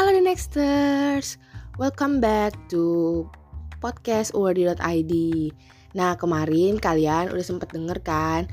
Halo The Nexters, welcome back to podcast Wordy.id. Nah kemarin kalian udah sempet denger kan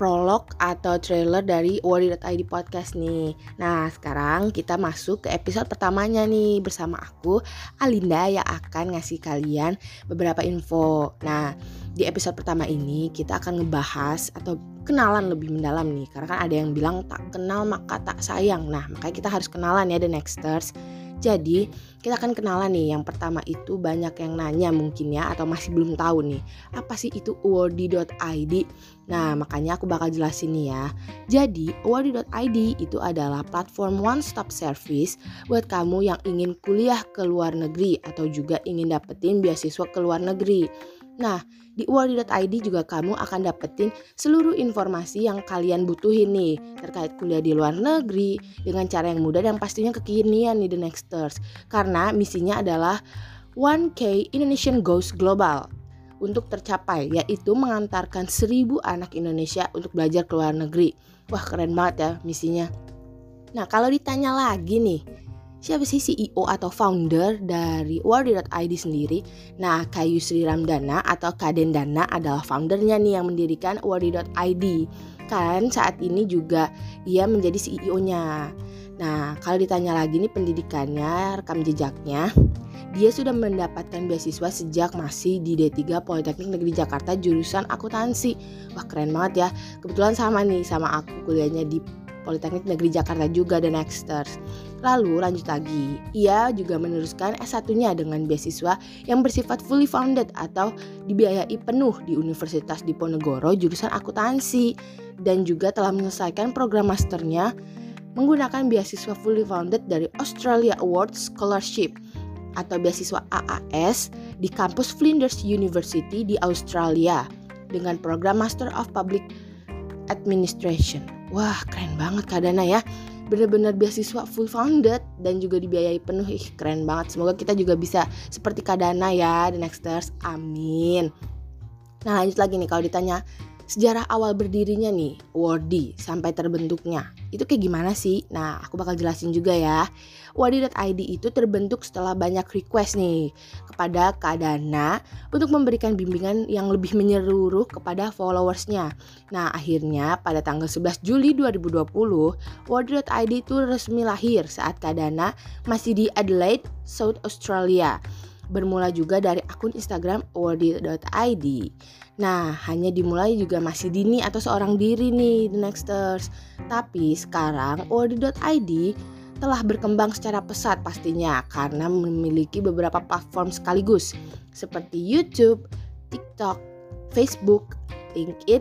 prolog atau trailer dari Wordy.id podcast nih. Nah sekarang kita masuk ke episode pertamanya nih bersama aku Alinda yang akan ngasih kalian beberapa info. Nah di episode pertama ini kita akan ngebahas atau kenalan lebih mendalam nih karena kan ada yang bilang tak kenal maka tak sayang nah makanya kita harus kenalan ya the nexters jadi kita akan kenalan nih. Yang pertama itu banyak yang nanya mungkin ya atau masih belum tahu nih. Apa sih itu wordy.id nah makanya aku bakal jelasin nih ya. Jadi wordy.id itu adalah platform one stop service buat kamu yang ingin kuliah ke luar negeri atau juga ingin dapetin beasiswa ke luar negeri Nah, di wordy.id juga kamu akan dapetin seluruh informasi yang kalian butuhin nih terkait kuliah di luar negeri dengan cara yang mudah dan pastinya kekinian nih the nexters. Karena misinya adalah 1K Indonesian Goes Global untuk tercapai yaitu mengantarkan seribu anak Indonesia untuk belajar ke luar negeri. Wah keren banget ya misinya. Nah kalau ditanya lagi nih siapa sih CEO atau founder dari Wordy.id sendiri? Nah, Kayu Sri Ramdana atau Kaden Dana adalah foundernya nih yang mendirikan Wordy.id. Kan saat ini juga ia menjadi CEO-nya. Nah, kalau ditanya lagi nih pendidikannya, rekam jejaknya, dia sudah mendapatkan beasiswa sejak masih di D3 Politeknik Negeri Jakarta jurusan akuntansi. Wah, keren banget ya. Kebetulan sama nih sama aku kuliahnya di Politeknik Negeri Jakarta juga dan Nexters. Lalu lanjut lagi, ia juga meneruskan S1-nya dengan beasiswa yang bersifat fully funded atau dibiayai penuh di Universitas Diponegoro jurusan akuntansi dan juga telah menyelesaikan program masternya menggunakan beasiswa fully funded dari Australia Awards Scholarship atau beasiswa AAS di kampus Flinders University di Australia dengan program Master of Public Administration. Wah, keren banget Kak Dana ya. Benar-benar beasiswa full funded dan juga dibiayai penuh. Ih keren banget. Semoga kita juga bisa seperti Kadana ya the nexters amin. Nah lanjut lagi nih kalau ditanya sejarah awal berdirinya nih Wordy sampai terbentuknya itu kayak gimana sih? Nah aku bakal jelasin juga ya Wordy.id itu terbentuk setelah banyak request nih kepada Kak Dana untuk memberikan bimbingan yang lebih menyeluruh kepada followersnya. Nah akhirnya pada tanggal 11 Juli 2020 Wordy.id itu resmi lahir saat Kak Dana masih di Adelaide, South Australia bermula juga dari akun Instagram wordy.id. Nah, hanya dimulai juga masih dini atau seorang diri nih The Nexters. Tapi sekarang wordy.id telah berkembang secara pesat pastinya karena memiliki beberapa platform sekaligus seperti YouTube, TikTok, Facebook, LinkedIn,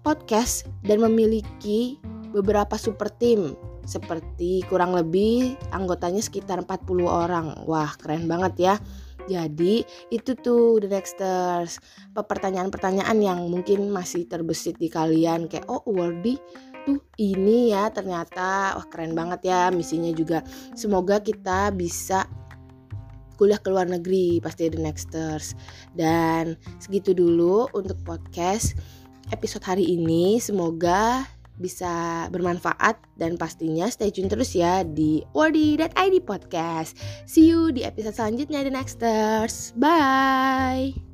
podcast, dan memiliki beberapa super team seperti kurang lebih anggotanya sekitar 40 orang. Wah, keren banget ya. Jadi itu tuh the nexters. Pertanyaan-pertanyaan yang mungkin masih terbesit di kalian. Kayak oh wordy tuh ini ya ternyata. Wah keren banget ya misinya juga. Semoga kita bisa kuliah ke luar negeri pasti the nexters. Dan segitu dulu untuk podcast episode hari ini. Semoga bisa bermanfaat dan pastinya stay tune terus ya di wordy.id podcast. See you di episode selanjutnya The Nexters. Bye.